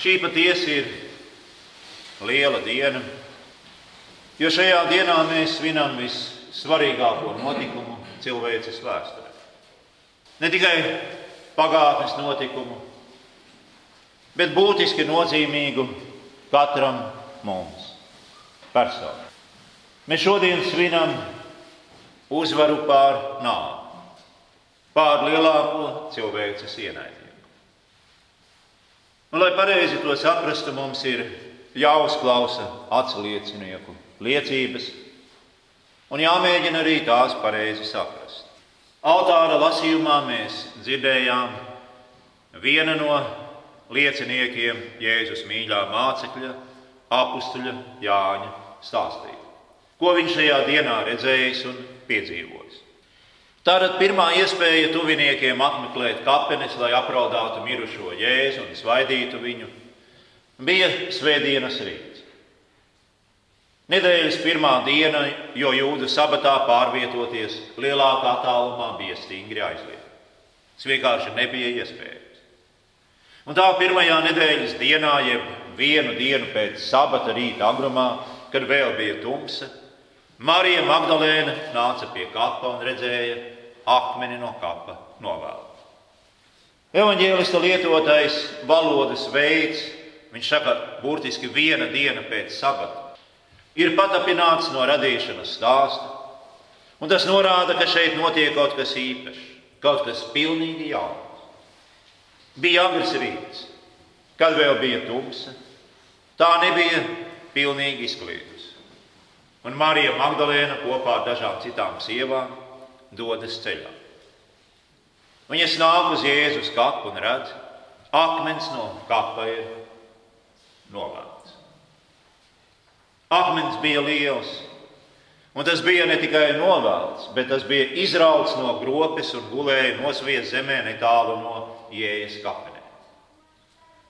Šī patiesi ir liela diena, jo šajā dienā mēs svinam vissvarīgāko notikumu cilvēces vēsturē. Ne tikai pagātnes notikumu, bet būtiski nozīmīgu katram mums personīgi. Mēs šodien svinam uzvaru pār nāvi, pār lielāko cilvēces ienaidību. Un, lai pareizi to saprastu, mums ir jāuzklausa atsliecinieku liecības un jāmēģina arī tās pareizi saprast. Altāra lasījumā mēs dzirdējām viena no lieciniekiem Jēzus mīļā mācekļa, apstuļa Jāņa stāstīja, ko viņš šajā dienā redzējis un piedzīvojis. Tātad pirmā iespēja tuviniekiem apmeklēt kapenes, lai apraudātu mirušo jēzu un svaidītu viņu, bija svētdienas rīts. Nedēļas pirmā diena, jo jūda sabatā pārvietoties lielākā tālumā bija stingri aizliegts. Tas vienkārši nebija iespējams. Un tā pirmajā nedēļas dienā, jeb vienu dienu pēc sabata rīta agrumā, kad vēl bija tumsa, Marija Magdalēna nāca pie kapa un redzēja akmeni no kapa novēlu. Evanģēlista lietotais valodas veids, viņš saka, burtiski viena diena pēc sabata, ir patapināts no radīšanas stāsta. Un tas norāda, ka šeit notiek kaut kas īpašs, kaut kas pilnīgi jauns. Bija agrs rīts, kad vēl bija tumsa, tā nebija pilnīgi izklīdusi. Un Marija Magdalēna kopā ar dažām citām sievām dodas ceļā. Viņas nāk uz Jēzus kapu un redz, akmens no kapa ir novērts. Akmens bija liels, un tas bija ne tikai novērts, bet tas bija izrauts no gropes un gulēja nosvies zemē netālu no Jēzus kapenē.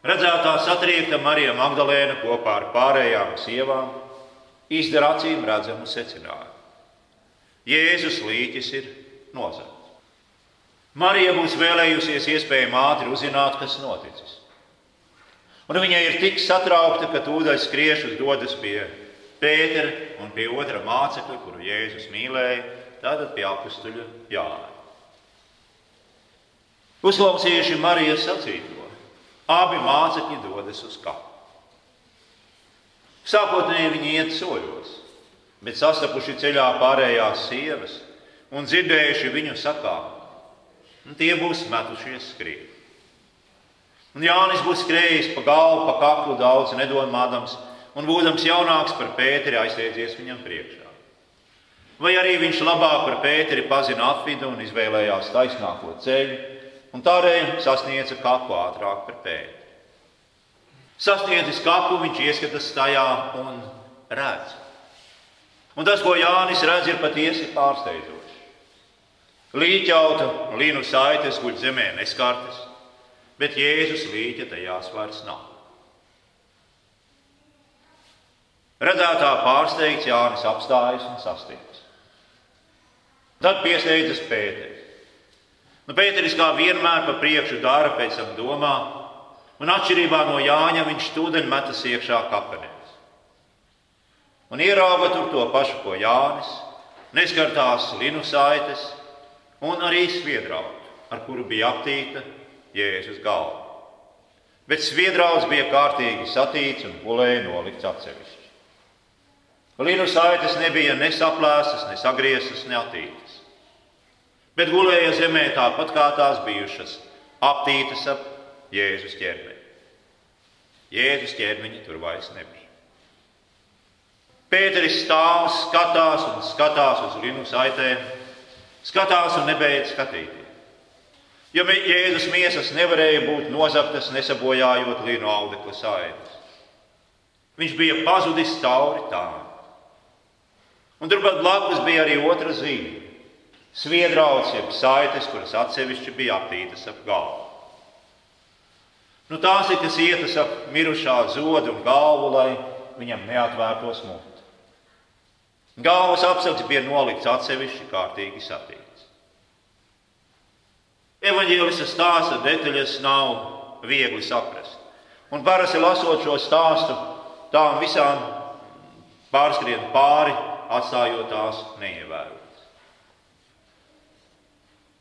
Redzētā satriekta Marija Magdalēna kopā ar pārējām sievām izdara acīm redzamu secinājumu. Jēzus līķis ir nozagts. Marija būs vēlējusies iespējami ātri uzzināt, kas noticis. Un viņa ir tik satraukta, ka tūdaļ skriešus dodas pie Pētera un pie otra mācekļa, kuru Jēzus mīlēja, tātad pie apstuļa Jāna. Uzklausījuši Marijas sacīto, abi mācekļi dodas uz kapu. Sākotnēji viņi iet soļos, bet sastapuši ceļā pārējās sievas un dzirdējuši viņu sakām, tie būs metušies skriet. Un Jānis būs skrējis pa galvu, pa kaklu daudz nedomādams, un būdams jaunāks par Pēteri aizsteidzies viņam priekšā. Vai arī viņš labāk par Pēteri pazina apvidu un izvēlējās taisnāko ceļu, un tādēļ sasniedza kapu ātrāk par Pēteri. Sasniedzis kapu, viņš ieskatās tajā un redz. Un tas, ko Jānis redz, ir patiesi pārsteidzoši. Līķauta līnu saites guļ zemē neskartas, bet Jēzus līķa tajās vairs nav. Redzētā pārsteigts Jānis apstājas un sastiprināts. Tad piesteidzas Pēteris. Nu, Pēteris kā vienmēr pa priekšu dara, pēc tam domā, un atšķirībā no Jāņa viņš tūdaļ metas iekšā kapenēs. Un ierauga tur to pašu, ko Jānis, neskartās linu saites un arī sviedrautu, ar kuru bija aptīta Jēzus galva. Bet sviedrauts bija kārtīgi satīts un pulēja nolikts atsevišķi. Linu saites nebija ne saplēstas, ne sagrieztas, ne attītas, bet gulēja zemē tāpat kā tās bijušas, aptītas ap Jēzus ķermeni. Jēzus ķermeņa tur vairs nebija. Pēteris stāv, skatās un skatās uz linu saitēm, skatās un nebeidz skatīties. Jo Jēzus miesas nevarēja būt nozaptas, nesabojājot linu audekla saites. Viņš bija pazudis cauri tām. Un turpat blakus bija arī otra zīme. Sviedrauts, jeb saites, kuras atsevišķi bija aptītas ap galvu. Nu, tās ir kas ietas ap mirušā zodu un galvu, lai viņam neatvērtos mute. Galvas apsakts bija nolikts atsevišķi kārtīgi satīts. Evanģēlisa stāsta detaļas nav viegli saprast. Un parasti lasot šo stāstu, tām visām pārskrien pāri, atstājot tās neievērotas.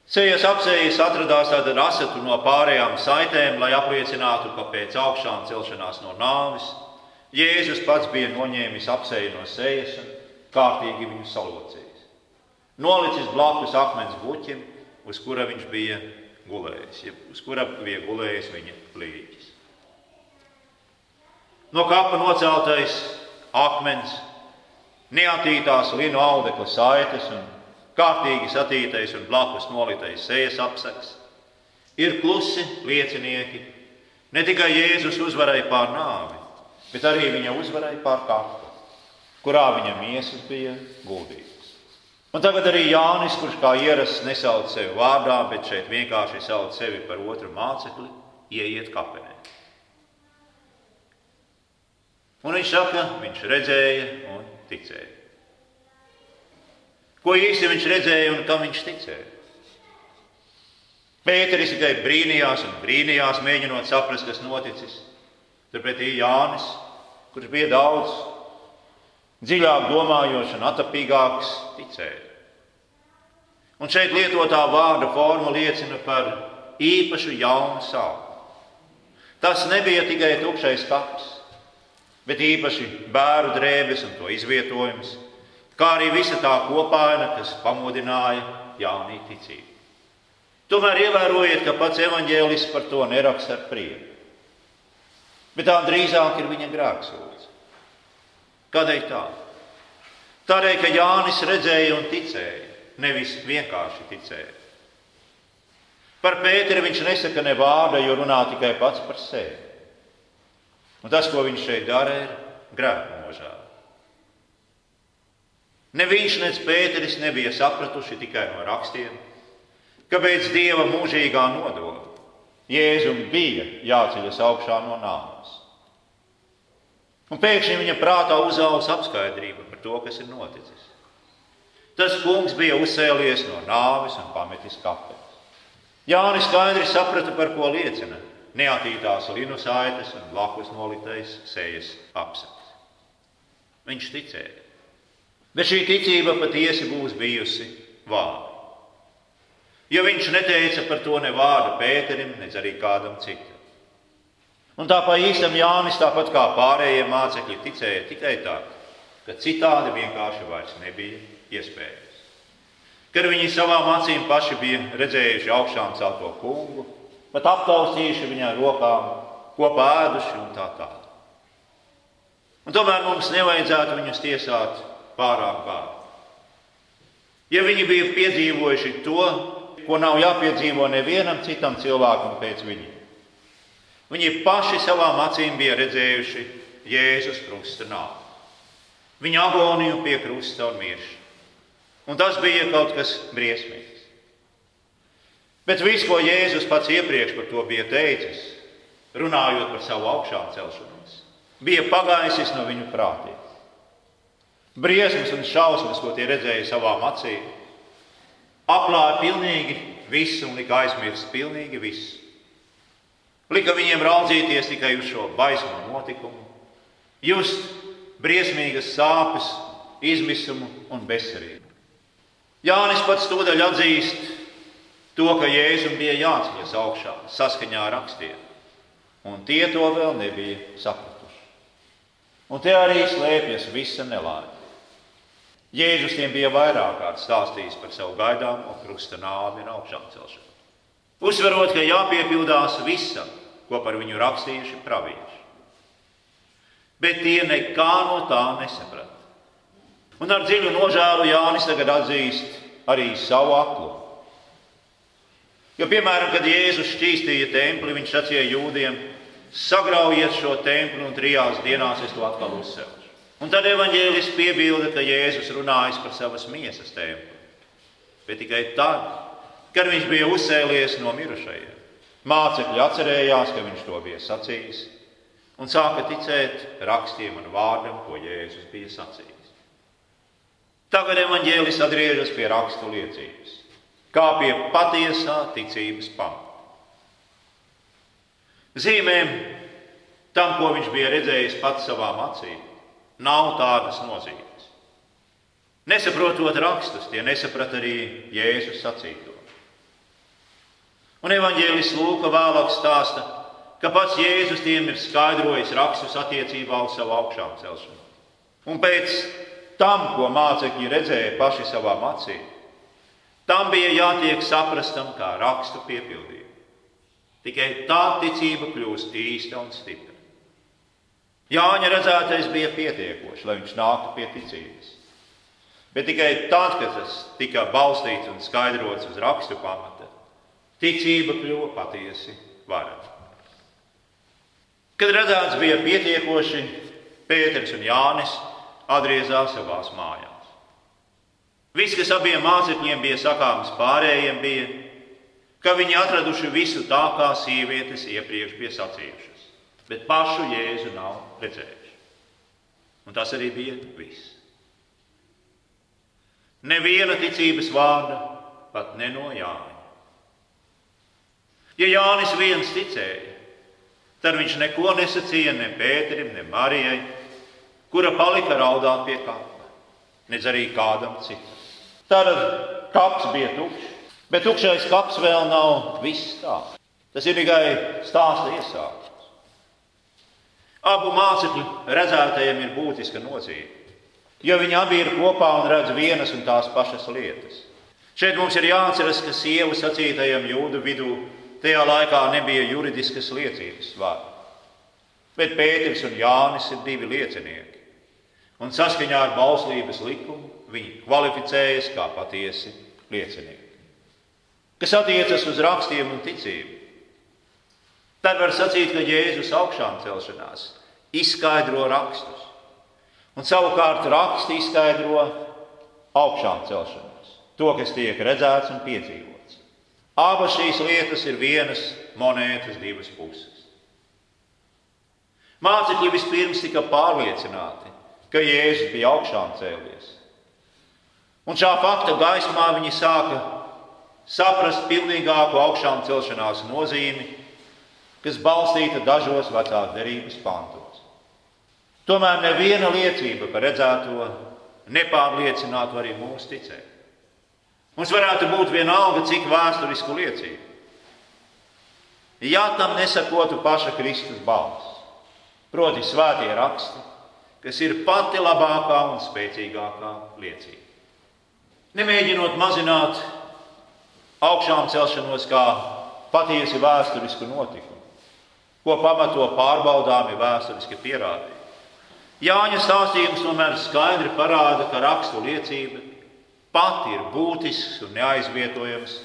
Ceļas apsejas atradās tāda raseta no pārējām saitēm, lai apliecinātu, ka pēc augšām celšanās no nāves Jēzus pats bija noņēmis apseju no sejas un kārtīgi viņu salocījis. Nolicis blakus akmens buķim, uz kura viņš bija gulējis, ja uz kura bija gulējis viņa līķis. No kapa noceltais akmens, neatītās linu audekla saites un kārtīgi satītais un blakus nolitais sejas apsaks, ir klusi liecinieki ne tikai Jēzus uzvarai pār nāvi, bet arī viņa uzvarai pār kapu, kurā viņa miesas bija guldītas. Un tagad arī Jānis, kurš kā ierasts nesauc sevi vārdā, bet šeit vienkārši sauc sevi par otru mācekli, ieiet kapenē. Un viņš saka, viņš redzēja un ticēja. Ko īsti viņš redzēja un kam viņš ticēja? Pēteris tikai brīnījās un brīnījās, mēģinot saprast, kas noticis. Turpretī Jānis, kurš bija daudz dziļāk domājošs un atapīgāks, ticēja. Un šeit lietotā vārda forma liecina par īpašu jaunu sākumu. Tas nebija tikai tukšais kaps, bet īpaši bērnu drēbes un to izvietojums kā arī visa tā kopaina, kas pamudināja jaunī ticību. Tomēr ievērojiet, ka pats evaņģēlis par to neraksta ar prieku. Bet tā drīzāk ir viņa grēksūdze. Kādēļ tā? Tādēļ, ka Jānis redzēja un ticēja, nevis vienkārši ticēja. Par Pēteri viņš nesaka ne vārda, jo runā tikai pats par sevi. Un tas, ko viņš šeit dara, ir grēku nožēla. Ne viņš, ne Pēteris nebija sapratuši tikai no rakstiem, ka pēc dieva mūžīgā nodola Jēzum bija jāceļas augšā no nāves. Un pēkšņi viņa prātā uzaugs apskaidrība par to, kas ir noticis. Tas kungs bija uzcēlies no nāves un pametis kapeli. Jānis skaidri saprata, par ko liecina neatītās linu saites un blakus nolitais sejas apsaks. Viņš ticēja. Bet šī ticība patiesi būs bijusi vārda. Jo viņš neteica par to ne vārdu Pēterim, ne arī kādam citam. Un tā pa īstam Jānis, tāpat kā pārējie mācekļi, ticēja tikai tā, ka citādi vienkārši vairs nebija iespējams. Kad viņi savām acīm paši bija redzējuši augšām celto kungu, pat aptaustījuši viņā rokām, kopā ēduši un tā tālāk. Un tomēr mums nevajadzētu viņus tiesāt pārāk bāri. Ja viņi bija piedzīvojuši to, ko nav jāpiedzīvo nevienam citam cilvēkam pēc viņiem, viņi paši savām acīm bija redzējuši Jēzus krusta nāvi, viņa agoniju pie krusta un miršanu. Un tas bija kaut kas briesmīgs. Bet viss, ko Jēzus pats iepriekš par to bija teicis, runājot par savu augšām celšanos, bija pagājis no viņu prātiem briesmas un šausmas, ko tie redzēja savām acīm, apklāja pilnīgi visu un lika aizmirst pilnīgi visu. Lika viņiem raudzīties tikai uz šo baismo notikumu, just briesmīgas sāpes, izmisumu un bezcerību. Jānis pats tūdaļ atzīst to, ka Jēzum bija jāceļas augšā saskaņā ar rakstiem, un tie to vēl nebija sapratuši. Un te arī slēpjas visa nelaime. Jēzus tiem bija vairāk kārt stāstījis par savu gaidāmo krusta nāvi un augšām celšanu. Uzsverot, ka jāpiepildās visam, ko par viņu rakstījuši pravieši. Bet tie nekā no tā nesaprata. Un ar dziļu nožēlu Jānis tagad atzīst arī savu aklumu. Jo, piemēram, kad Jēzus šķīstīja templi, viņš sacīja jūdiem: sagraujiet šo templi un trijās dienās es to atkal uzsēlu. Un tad evanģēlis piebilda, ka Jēzus runājas par savas miesas templi. Bet tikai tad, kad viņš bija uzcēlies no mirušajiem. Mācekļi atcerējās, ka viņš to bija sacījis, un sāka ticēt rakstiem un vārdam, ko Jēzus bija sacījis. Tagad evanģēlis atgriežas pie rakstu liecības, kā pie patiesā ticības pamata. Zīmēm tam, ko viņš bija redzējis pats savām acīm, nav tādas nozīmes. Nesaprotot rakstus, tie nesaprata arī Jēzus sacīto. Un evanģēlis Lūka vēlāk stāsta, ka pats Jēzus tiem ir skaidrojis rakstus attiecībā uz savu augšām celšanu. Un pēc tam, ko mācekļi redzēja paši savām acīm, tam bija jātiek saprastam kā rakstu piepildījums. Tikai tā ticība kļūst īsta un stipra. Jāņa redzētais bija pietiekoši, lai viņš nāktu pie ticības. Bet tikai tad, kad tas tika balstīts un skaidrots uz rakstu pamata, ticība kļuva patiesi varama. Kad redzēts bija pietiekoši, Pēters un Jānis atgriezās savās mājās. Viss, kas abiem mācekļiem bija sakāms pārējiem, bija, ka viņi atraduši visu tā, kā sievietes iepriekš bija sacījušas, bet pašu Jēzu nav redzējuši. Un tas arī bija viss. Neviena ticības vārda, pat ne no Jāņa. Ja Jānis viens ticēja, tad viņš neko nesacīja ne Pēterim, ne Marijai, kura palika raudāt pie kapa, nedz arī kādam citam. Tad kaps bija tukšs, bet tukšais kaps vēl nav viss tā. Tas ir tikai stāsta iesākums. Abu mācekļu redzētajiem ir būtiska nozīme, jo viņi abi ir kopā un redz vienas un tās pašas lietas. Šeit mums ir jāatceras, ka sievu sacītajam jūdu vidū tajā laikā nebija juridiskas liecības vārdi. Bet Pēters un Jānis ir divi liecinieki un saskaņā ar bauslības likumu viņi kvalificējas kā patiesi liecinieki. Kas attiecas uz rakstiem un ticību, tad var sacīt, ka Jēzus augšām celšanās izskaidro rakstus, un savukārt raksti izskaidro augšām celšanos, to, kas tiek redzēts un piedzīvots. Abas šīs lietas ir vienas monētas divas puses. Mācekļi vispirms tika pārliecināti, ka Jēzus bija augšām cēlies. Un šā fakta gaismā viņi sāka saprast pilnīgāku augšām celšanās nozīmi, kas balstīta dažos vecās derības pantos. Tomēr neviena liecība par redzēto nepārliecinātu arī mūsu ticēt. Mums varētu būt vienalga, cik vēsturisku liecību. Ja tam nesakotu paša Kristus balss, proti, svētie raksti, kas ir pati labākā un spēcīgākā liecība. Nemēģinot mazināt augšām celšanos kā patiesi vēsturisku notikumu, ko pamato pārbaudāmi vēsturiski pierādījumi. Jāņa stāstījums tomēr skaidri parāda, ka rakstu liecība pati ir būtisks un neaizvietojams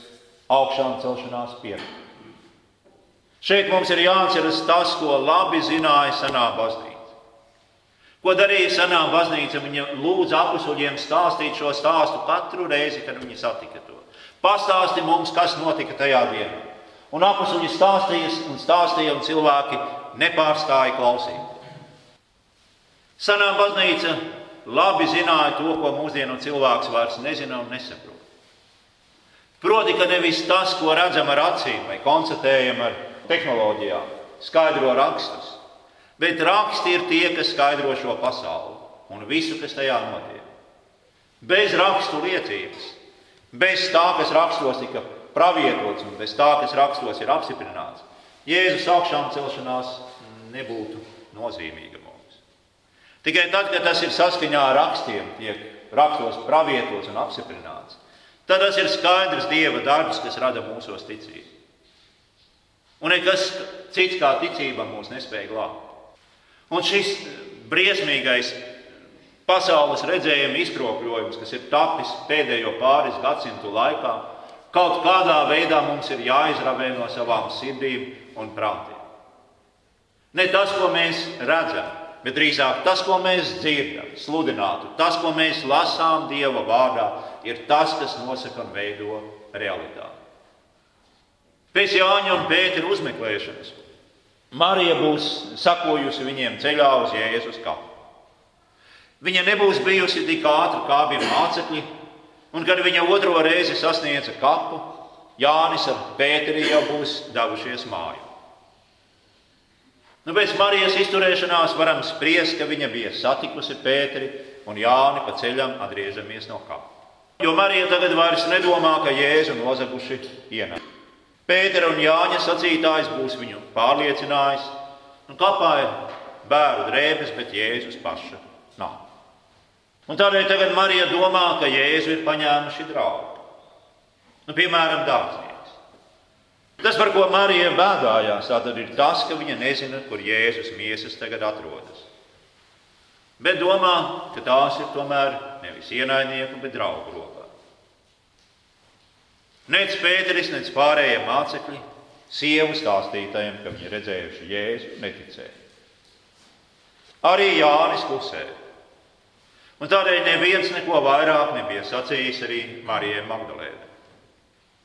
augšām celšanās pierādījums. Šeit mums ir jāatceras tas, ko labi zināja senā baznīca. Ko darīja senā baznīca? Viņa lūdza apstuļiem stāstīt šo stāstu katru reizi, kad viņi satika to. Pastāsti mums, kas notika tajā dienā. Un apstuļi stāstīja un stāstīja, un cilvēki nepārstāja klausīt. Senā baznīca labi zināja to, ko mūsdienu cilvēks vairs nezina un nesaprot. Proti, ka nevis tas, ko redzam ar acīm vai konstatējam ar tehnoloģijām, skaidro rakstus, Bet raksti ir tie, kas skaidro šo pasauli un visu, kas tajā notiek. Bez rakstu liecības, bez tā, kas rakstos tika pravietots un bez tā, kas rakstos ir apstiprināts, Jēzus augšām celšanās nebūtu nozīmīga. Tikai tad, kad tas ir saskaņā ar rakstiem, tiek rakstos pravietots un apstiprināts, tad tas ir skaidrs Dieva darbs, kas rada mūsos ticību. Un nekas cits kā ticība mūs nespēja glābt. Un šis briesmīgais pasaules redzējuma izkropļojums, kas ir tapis pēdējo pāris gadsimtu laikā, kaut kādā veidā mums ir jāizravē no savām sirdīm un prātiem. Ne tas, ko mēs redzam, bet drīzāk tas, ko mēs dzirdam, sludinātu, tas, ko mēs lasām Dieva vārdā, ir tas, kas nosaka un veido realitāti. Pēc Jāņa un Pētera uzmeklēšanas Marija būs sakojusi viņiem ceļā uz Jēzus kapu. Viņa nebūs bijusi tik ātra kā bija mācekļi, un kad viņa otro reizi sasniedza kapu, Jānis ar Pēteri jau būs devušies māju. Nu, pēc Marijas izturēšanās varam spriest, ka viņa bija satikusi Pēteri un Jāni pa ceļam atgriežamies no kapa. Jo Marija tagad vairs nedomā, ka Jēzu nozaguši ienāk. Pētera un Jāņa sacītājs būs viņu pārliecinājis, un kapā ir bērnu drēbes, bet Jēzus paša nav. Un tādēļ tagad Marija domā, ka Jēzu ir paņēmuši draugi. Nu, piemēram, dārznieks. Tas, par ko Marija bēdājās, tad ir tas, ka viņa nezina, kur Jēzus miesas tagad atrodas. Bet domā, ka tās ir tomēr nevis ienaidnieku, bet draugu rokā. Nec Pēteris, nec pārējie mācekļi sievu stāstītājiem, ka viņi redzējuši Jēzu, neticēja. Arī Jānis klusēja. Un tādēļ neviens neko vairāk nebija sacījis arī Marijai Magdalēnai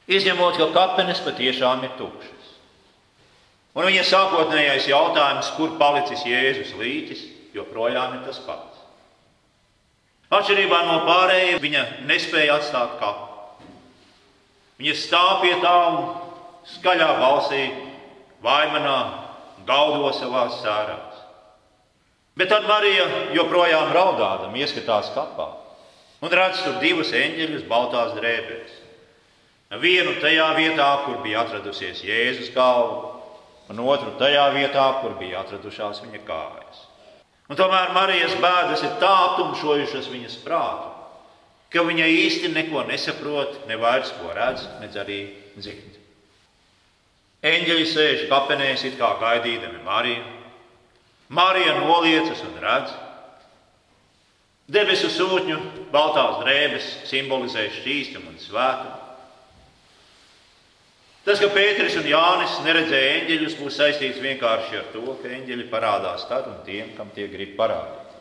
izņemot, ka kapenes patiešām ir tukšas. Un viņa sākotnējais jautājums, kur palicis Jēzus līķis, joprojām ir tas pats. Atšķirībā no pārējiem, viņa nespēja atstāt kapu. Viņa stāv pie tā un skaļā balsī vaimanā, gaudo savā sērās. Bet tad Marija joprojām raudādama ieskatās kapā un redz tur divus eņģeļus baltās drēbēs. Vienu tajā vietā, kur bija atradusies Jēzus galva, un otru tajā vietā, kur bija atradušās viņa kājas. Un tomēr Marijas bēdas ir tā aptumšojušas viņas prātu, ka viņa īsti neko nesaprot, ne vairs ko redz, ne arī dzird. Eņģeļi sēž kapenēs, it kā gaidīdami Mariju. Marija noliecas un redz. Debesu sūtņu baltās drēbes simbolizē šķīstumu un svētumu. Tas, ka Pēters un Jānis neredzēja eņģeļus, būs saistīts vienkārši ar to, ka eņģeļi parādās tad un tiem, kam tie grib parādīt.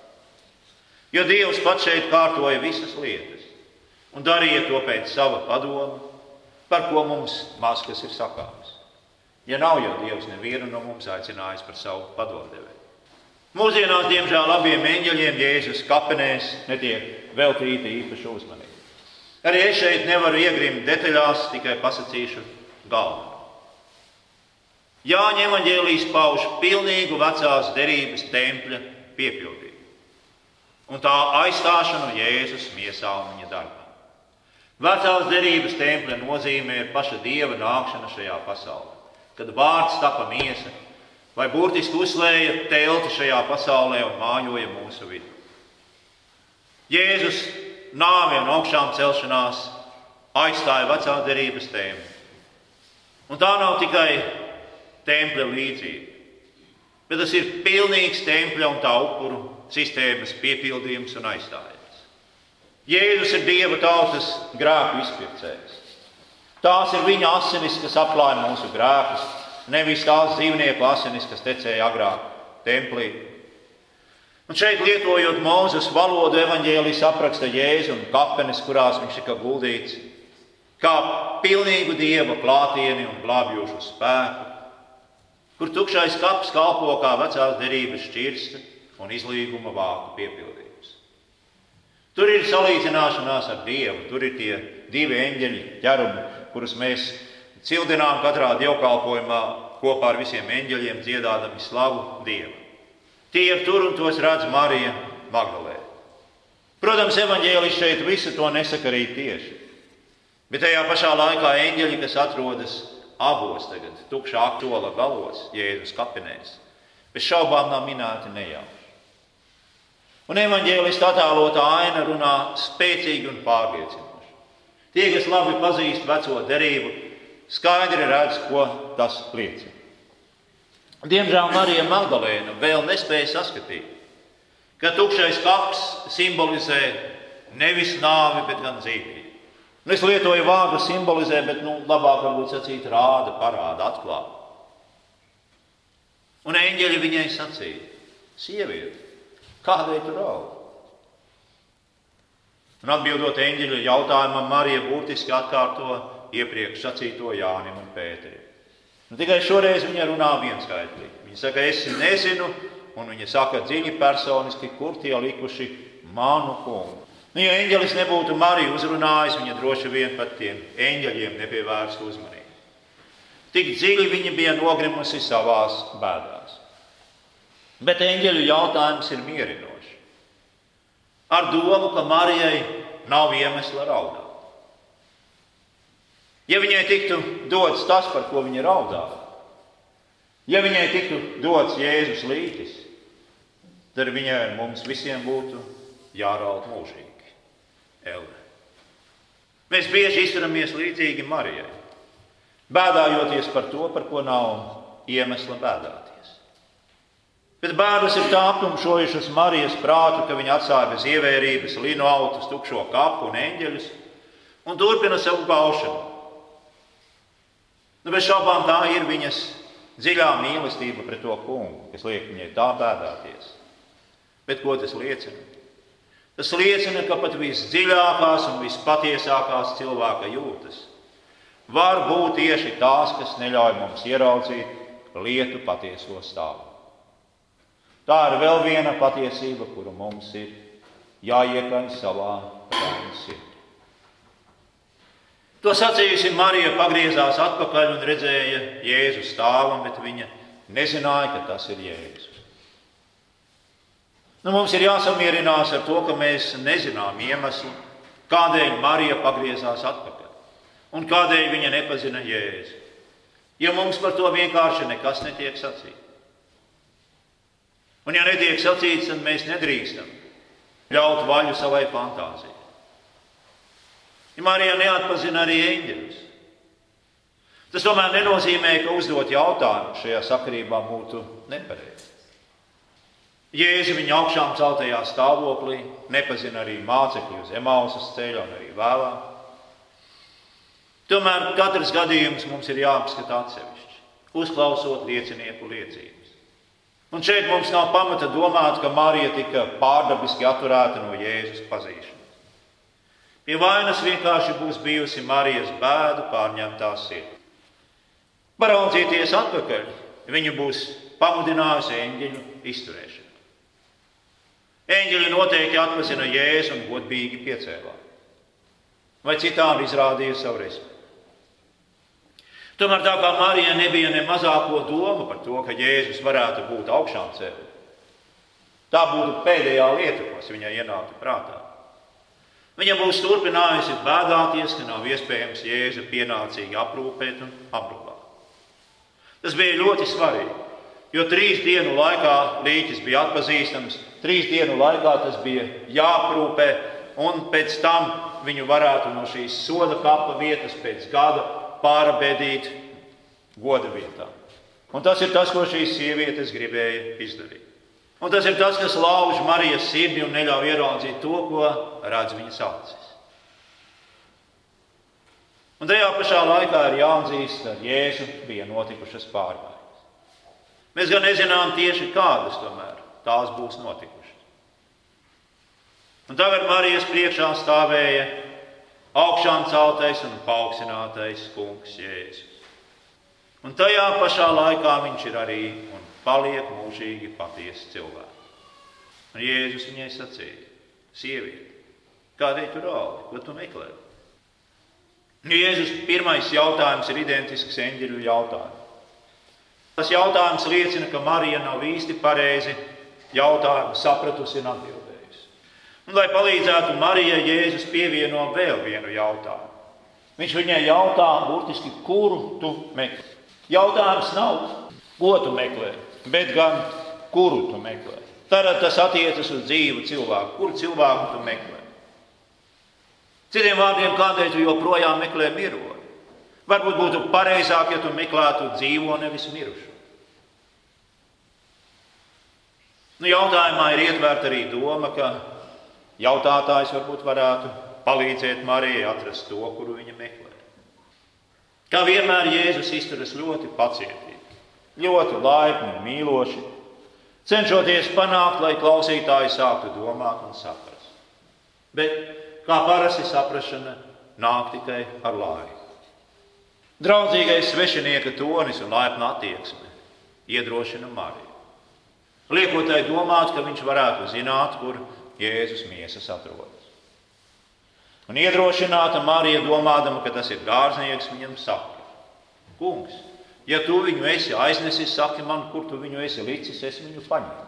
Jo Dievs pats šeit kārtoja visas lietas un darīja to pēc sava padoma, par ko mums maz kas ir sakāms. Ja nav jau Dievs nevienu no mums aicinājis par savu padomdevēju. Mūsdienās, diemžēl, abiem eņģeļiem Jēzus kapenēs netiek veltīta īpaša uzmanība. Arī es šeit nevaru iegrimt detaļās, tikai pasakīšu galveno. Jāņa evanģēlijas pauž pilnīgu vecās derības tempļa piepildījumu un tā aizstāšanu Jēzus miesā un viņa darbā. Vecās derības tempļa nozīmē ir paša dieva nākšana šajā pasaulē, kad vārds tapa miesa vai burtiski uzlēja telti šajā pasaulē un mājoja mūsu vidū. Jēzus nāvi un augšām celšanās aizstāja vecā derības templi Un tā nav tikai tempļa līdzība, bet tas ir pilnīgs tempļa un tā upuru sistēmas piepildījums un aizstājums. Jēzus ir Dieva tautas grēku izpircējs. Tās ir viņa asinis, kas apklāja mūsu grēkus, nevis tās dzīvnieku asinis, kas tecēja agrāk templī. Un šeit, lietojot Mozus valodu, evanģēlijas apraksta Jēzu un kapenes, kurās viņš tika guldīts, kā pilnīgu dieva klātieni un glābjošu spēku, kur tukšais kaps kalpo kā vecās derības šķirsta un izlīguma vāku piepildījums. Tur ir salīdzināšanās ar Dievu, tur ir tie divi eņģeļi, ķerumi, kurus mēs cildinām katrā dievkalpojumā kopā ar visiem eņģeļiem, dziedādami slavu Dievu. Tie ir tur un tos redz Marija Magdalēna. Protams, evaņģēlis šeit visu to nesaka arī tieši. Bet tajā pašā laikā eņģeļi, kas atrodas abos tagad, tukšā aktuāla galos, Jēzus kapinēs, bez šaubām nav minēti nejauši. Un evanģēlistu attēlotā aina runā spēcīgi un pārliecinoši. Tie, kas labi pazīst veco derību, skaidri redz, ko tas liecina. Diemžēl Marija Magdalēna vēl nespēja saskatīt, ka tukšais kaps simbolizē nevis nāvi, bet gan dzīvību. Nu, es lietoju vārdu simbolizē, bet nu, labāk varbūt sacīt, rāda, parāda, atklāja. Un eņģeļi viņai sacīja, sieviete, kādēļ tu raud? Un atbildot eņģeļa jautājumam, Marija būtiski atkārto iepriekš sacīto Jānim un Pēterim. Nu, tikai šoreiz viņa runā vienskaitlīgi. Viņa saka, es nezinu, un viņa saka dziļi personiski, kur tie likuši manu kungu. Nu, ja eņģelis nebūtu Mariju uzrunājis, viņa droši vien pat tiem eņģeļiem nepievērstu uzmanību. Tik dziļi viņa bija nogrimusi savās bēdās. Bet eņģeļu jautājums ir mierinošs. Ar domu, ka Marijai nav iemesla raudāt. Ja viņai tiktu dots tas, par ko viņa raudā, ja viņai tiktu dots Jēzus lītis, tad viņai mums visiem būtu jāraud mūžīgi. Elve. Mēs bieži izturamies līdzīgi Marijai, bēdājoties par to, par ko nav iemesla bēdāties. Bet bērnus ir tā aptumšojušas Marijas prātu, ka viņa atstāja bez ievērības linu autus, tukšo kapu un eņģeļus un turpina savu gaušanu. Nu, bez šaubām tā ir viņas dziļā mīlestība pret to kungu, kas liek viņai tā bēdāties. Bet ko tas liecina? Tas liecina, ka pat visdziļākās un vispatiesākās cilvēka jūtas var būt tieši tās, kas neļauj mums ieraudzīt lietu patieso stāvu. Tā ir vēl viena patiesība, kuru mums ir jāiekaņ savā sirdī. To sacījusi Marija pagriezās atpakaļ un redzēja Jēzu stāvam, bet viņa nezināja, ka tas ir Jēzus. Nu, mums ir jāsamierinās ar to, ka mēs nezinām iemeslu, kādēļ Marija pagriezās atpakaļ un kādēļ viņa nepazina Jēzu. Jo mums par to vienkārši nekas netiek sacīts. Un, ja netiek sacīts, tad mēs nedrīkstam ļaut vaļu savai fantāzijai. Ja Marija neatpazina arī eņģeļus. Tas tomēr nenozīmē, ka uzdot jautājumu šajā sakarībā būtu nepareizi. Jēzu viņa augšām celtajā stāvoklī nepazina arī mācekļi uz Emausas ceļa un arī vēlāk. Tomēr katrs gadījums mums ir jāapskata atsevišķi, uzklausot liecinieku liecības. Un šeit mums nav pamata domāt, ka Marija tika pārdabiski atturēta no Jēzus pazīšanas. Pie vainas vienkārši būs bijusi Marijas bēdu pārņemtā sirds. Paraudzīties atpakaļ, viņu būs pamudinājusi eņģeļu izturēšana. Eņģeļi noteikti atpazina Jēzu un godīgi piecēlās. Vai citādi izrādīja savu respektu. Tomēr tā kā Marijai nebija ne mazāko domu par to, ka Jēzus varētu būt augšām cēlts, tā būtu pēdējā lieta, kas viņai ienāktu prātā. Viņa būs turpinājusi bēdāties, ka nav iespējams jēzu pienācīgi aprūpēt un apglabāt. Tas bija ļoti svarīgi, jo trīs dienu laikā līķis bija atpazīstams, trīs dienu laikā tas bija jāaprūpē, un pēc tam viņu varētu no šīs soda kapa vietas pēc gada pārabedīt goda vietā. Un tas ir tas, ko šīs sievietes gribēja izdarīt. Un tas ir tas, kas lauž Marijas sirdi un neļauj ieraudzīt to, ko redz viņas acis. Un tajā pašā laikā ir jāatzīst, ka Jēzu bija notikušas pārmaiņas. Mēs gan nezinām tieši kādas tomēr tās būs notikušas. Un tagad Marijas priekšā stāvēja augšām celtais un paaugstinātais kungs Jēzus. Un tajā pašā laikā viņš ir arī un paliek mūžīgi patiesi cilvēki. Un Jēzus viņai sacīja, sieviete, kādēļ tu raudi, ko tu meklē? Jēzus pirmais jautājums ir identisks eņģeļu jautājumam. Tas jautājums liecina, ka Marija nav īsti pareizi jautājumu sapratusi un atbildējusi. Un, lai palīdzētu Marijai, Jēzus pievieno vēl vienu jautājumu. Viņš viņai jautā, burtiski, kuru tu meklē. Jautājums nav, ko tu meklē, bet gan kuru tu meklē. Tad tas attiecas uz dzīvu cilvēku. Kuru cilvēku tu meklē? Citiem vārdiem, kādēļ tu joprojām meklē mironi? Varbūt būtu pareizāk, ja tu meklētu dzīvo, nevis mirušu. Nu, jautājumā ir ietverta arī doma, ka jautātājs varbūt varētu palīdzēt Marijai atrast to, kuru viņa meklē. Kā vienmēr Jēzus izturas ļoti pacietīgi ļoti laipni un mīloši, cenšoties panākt, lai klausītāji sāktu domāt un saprast. Bet, kā parasti, saprāšana nāk tikai ar laiku. Draudzīgais svešinieka tonis un laipna attieksme iedrošina Mariju. Liekot tai domāt, ka viņš varētu zināt, kur Jēzus miesas atrodas. Un iedrošināta Marija domādama, ka tas ir dārznieks, viņam saka: Kungs, Ja tu viņu esi aiznesis, saki man, kur tu viņu esi licis, es viņu paņemšu.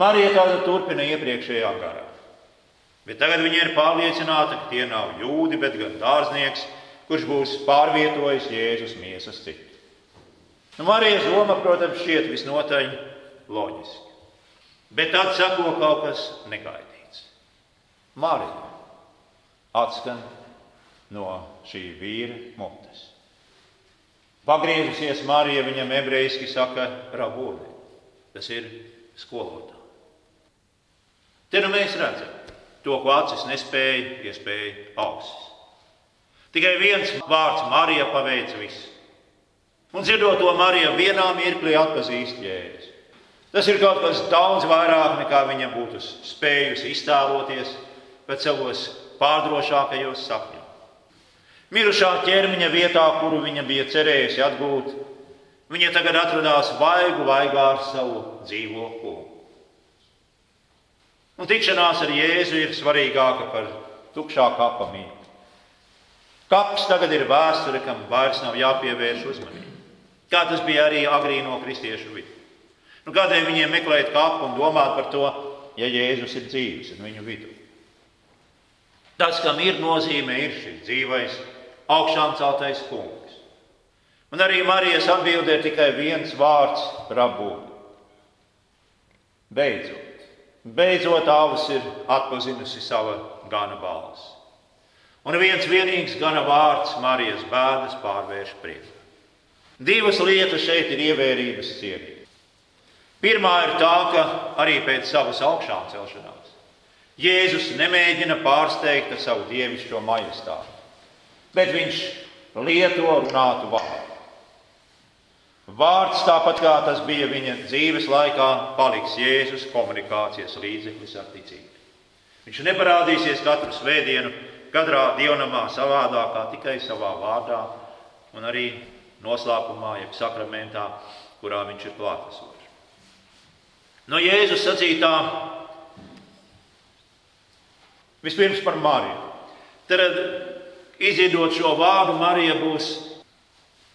Marija tāda turpina iepriekšējā garā. Bet tagad viņa ir pārliecināta, ka tie nav jūdi, bet gan dārznieks, kurš būs pārvietojis Jēzus miesas citu. Nu, Marijas doma, protams, šķiet visnotaļ loģiski. Bet tad sako kaut kas negaidīts. Marija atskan no šī vīra mutes. Pagriezusies Marija viņam ebrejiski saka rabūni. Tas ir skolotāji. Te nu mēs redzam to, ko acis nespēja, iespēja ausis. Tikai viens vārds Marija paveic visu. Un dzirdot to, Marija vienā mirklī atpazīst Jēzu. Tas ir kaut kas daudz vairāk nekā viņa būtu spējusi iztēloties pēc savos pārdrošākajos sapņos. Mirušā ķermeņa vietā, kuru viņa bija cerējusi atgūt, viņa tagad atradās vaigu vaigā ar savu dzīvo kungu. Un tikšanās ar Jēzu ir svarīgāka par tukšā kapa mītni. Kaps tagad ir vēsture, kam vairs nav jāpievērš uzmanība. Kā tas bija arī agrīno kristiešu vidū. Nu, kādēļ viņiem meklēt kapu un domāt par to, ja Jēzus ir dzīves un viņu vidū? Tas, kam ir nozīme, ir šis dzīvais, augšām celtais kungs. Un arī Marijas atbildē tikai viens vārds - rabūni. Beidzot, beidzot, avs ir atpazinusi sava gana balss. Un viens vienīgs gana vārds Marijas bērnas pārvērš priekšā. Divas lietas šeit ir ievērības cienīgas. Pirmā ir tā, ka arī pēc savas augšām celšanās Jēzus nemēģina pārsteigt ar savu dievišķo majestāti, bet viņš lieto runātu vārdu. Vārds, tāpat kā tas bija viņa dzīves laikā, paliks Jēzus komunikācijas līdzeklis ar ticību. Viņš neparādīsies katru svētdienu, katrā dievnamā savādākā, tikai savā vārdā un arī noslēpumā, jeb sakramentā, kurā viņš ir klātesošs. No Jēzus sacītā vispirms par Mariju. Tad, izdziedot šo vārdu, Marija būs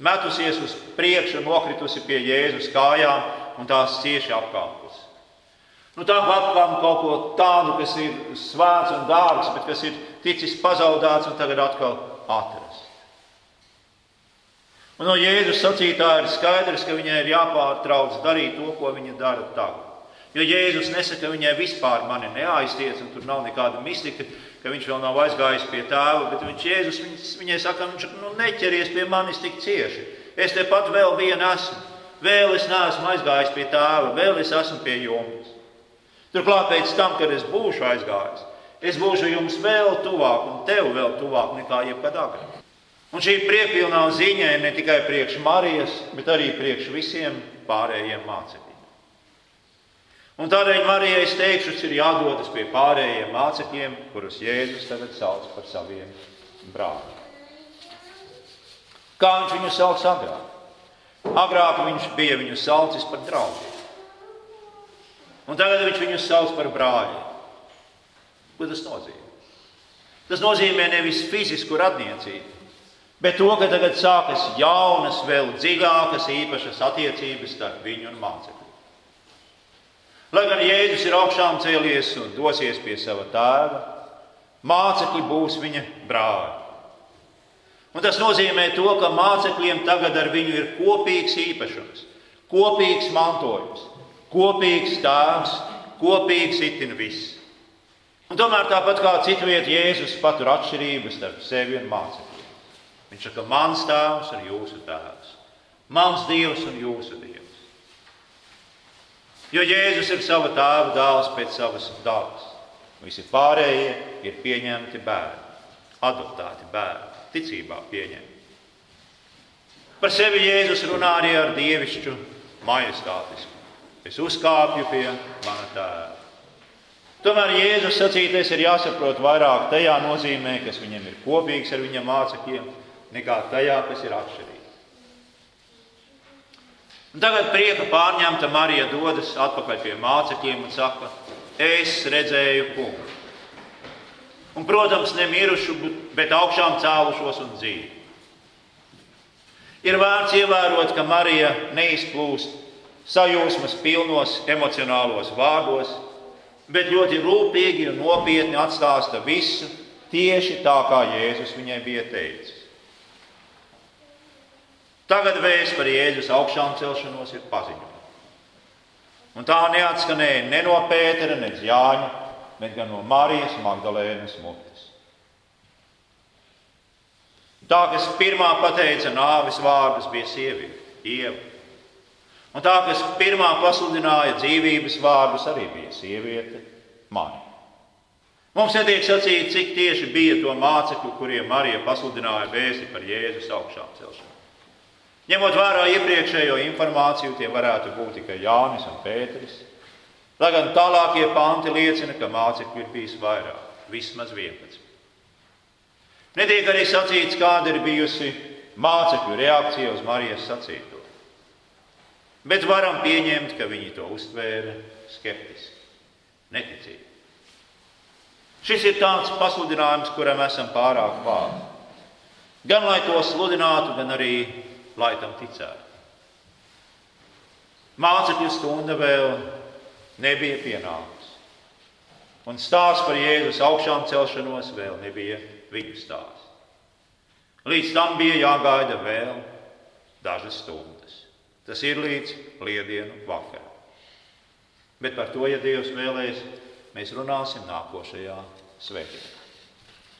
metusies uz priekšu, nokritusi pie Jēzus kājām un tās cieši apkāpusi. Nu, tā apkāpa kaut ko tādu, kas ir svēts un dārgs, bet kas ir ticis pazaudēts un tagad atkal atrasts. Un no Jēzus sacītā ir skaidrs, ka viņai ir jāpārtrauc darīt to, ko viņa dara tagad. Jo Jēzus nesaka, ka viņai vispār mani neaiztiec, un tur nav nekāda mistika, ka viņš vēl nav aizgājis pie tēva, bet viņš Jēzus viņas, viņai saka, viņš nu, neķeries pie manis tik cieši. Es tepat vēl vienu esmu. Vēl es neesmu aizgājis pie tēva, vēl es esmu pie jums. Turklāt pēc tam, kad es būšu aizgājis, es būšu jums vēl tuvāk un tev vēl tuvāk nekā jebkad agrāk. Un šī priekšpilnā ziņa ir ne tikai priekš Marijas, bet arī priekš visiem pārējiem mācekļiem. Un tādēļ Marijai es teikšu, ir jādodas pie pārējiem mācekļiem, kurus Jēzus tagad sauc par saviem brāļiem. Kā viņš viņu sauc agrāk? Agrāk viņš bija viņu saucis par draugiem. Un tagad viņš viņus sauc par brāļiem. Ko tas nozīmē? Tas nozīmē nevis fizisku radniecību, Bet to, ka tagad sākas jaunas, vēl dziļākas, īpašas attiecības starp viņu un mācekļiem. Lai gan Jēzus ir augšām cēlies un dosies pie sava tēva, mācekļi būs viņa brāļi. Un tas nozīmē to, ka mācekļiem tagad ar viņu ir kopīgs īpašums, kopīgs mantojums, kopīgs tēvs, kopīgs itin viss. Un tomēr tāpat kā citviet Jēzus patur atšķirības starp sevi un mācekļiem. Viņš saka, mans tēvs un jūsu tēvs, mans dievs un jūsu dievs. Jo Jēzus ir sava tēva dēls pēc savas dabas. Visi pārējie ir pieņemti bērni, adoptēti bērni, ticībā pieņemti. Par sevi Jēzus runā arī ar dievišķu majestātisku. Es uzkāpju pie mana tēva. Tomēr Jēzus sacītais ir jāsaprot vairāk tajā nozīmē, kas viņam ir kopīgs ar viņa mācekļiem nekā tajā, kas ir atšķirīgs. Un tagad prieka pārņemta Marija dodas atpakaļ pie mācekļiem un saka, es redzēju kungu. Un, protams, ne mirušu, bet augšām cēlušos un dzīvi. Ir vērts ievērot, ka Marija neizplūst sajūsmas pilnos emocionālos vārdos, bet ļoti rūpīgi un nopietni atstāsta visu tieši tā, kā Jēzus viņai bija teicis. Tagad vēsts par Jēzus augšām celšanos ir paziņota. Un tā neatskanēja ne no Pētera, ne Jāņa, bet gan no Marijas Magdalēnas mutes. Tā, kas pirmā pateica nāves vārdus, bija sieviete, Ieva. Un tā, kas pirmā pasludināja dzīvības vārdus, arī bija sieviete, Marija. Mums netiek sacīts, cik tieši bija to mācekļu, kuriem Marija pasludināja vēsti par Jēzus augšām celšanu. Ņemot vērā iepriekšējo informāciju, tie varētu būt tikai Jānis un Pēteris. Lai gan tālākie panti liecina, ka mācekļu ir bijis vairāk, vismaz 11. Netiek arī sacīts, kāda ir bijusi mācekļu reakcija uz Marijas sacīto. Bet varam pieņemt, ka viņi to uztvēra skeptiski, neticīgi. Šis ir tāds pasludinājums, kuram esam pārāk pāri. Gan lai to sludinātu, gan arī lai tam ticētu. Mācekļu stunda vēl nebija pienākusi. Un stāsts par Jēzus augšām celšanos vēl nebija viņu stāsts. Līdz tam bija jāgaida vēl dažas stundas. Tas ir līdz liedienu vakaram. Bet par to, ja Dievs vēlēs, mēs runāsim nākošajā svētdienā.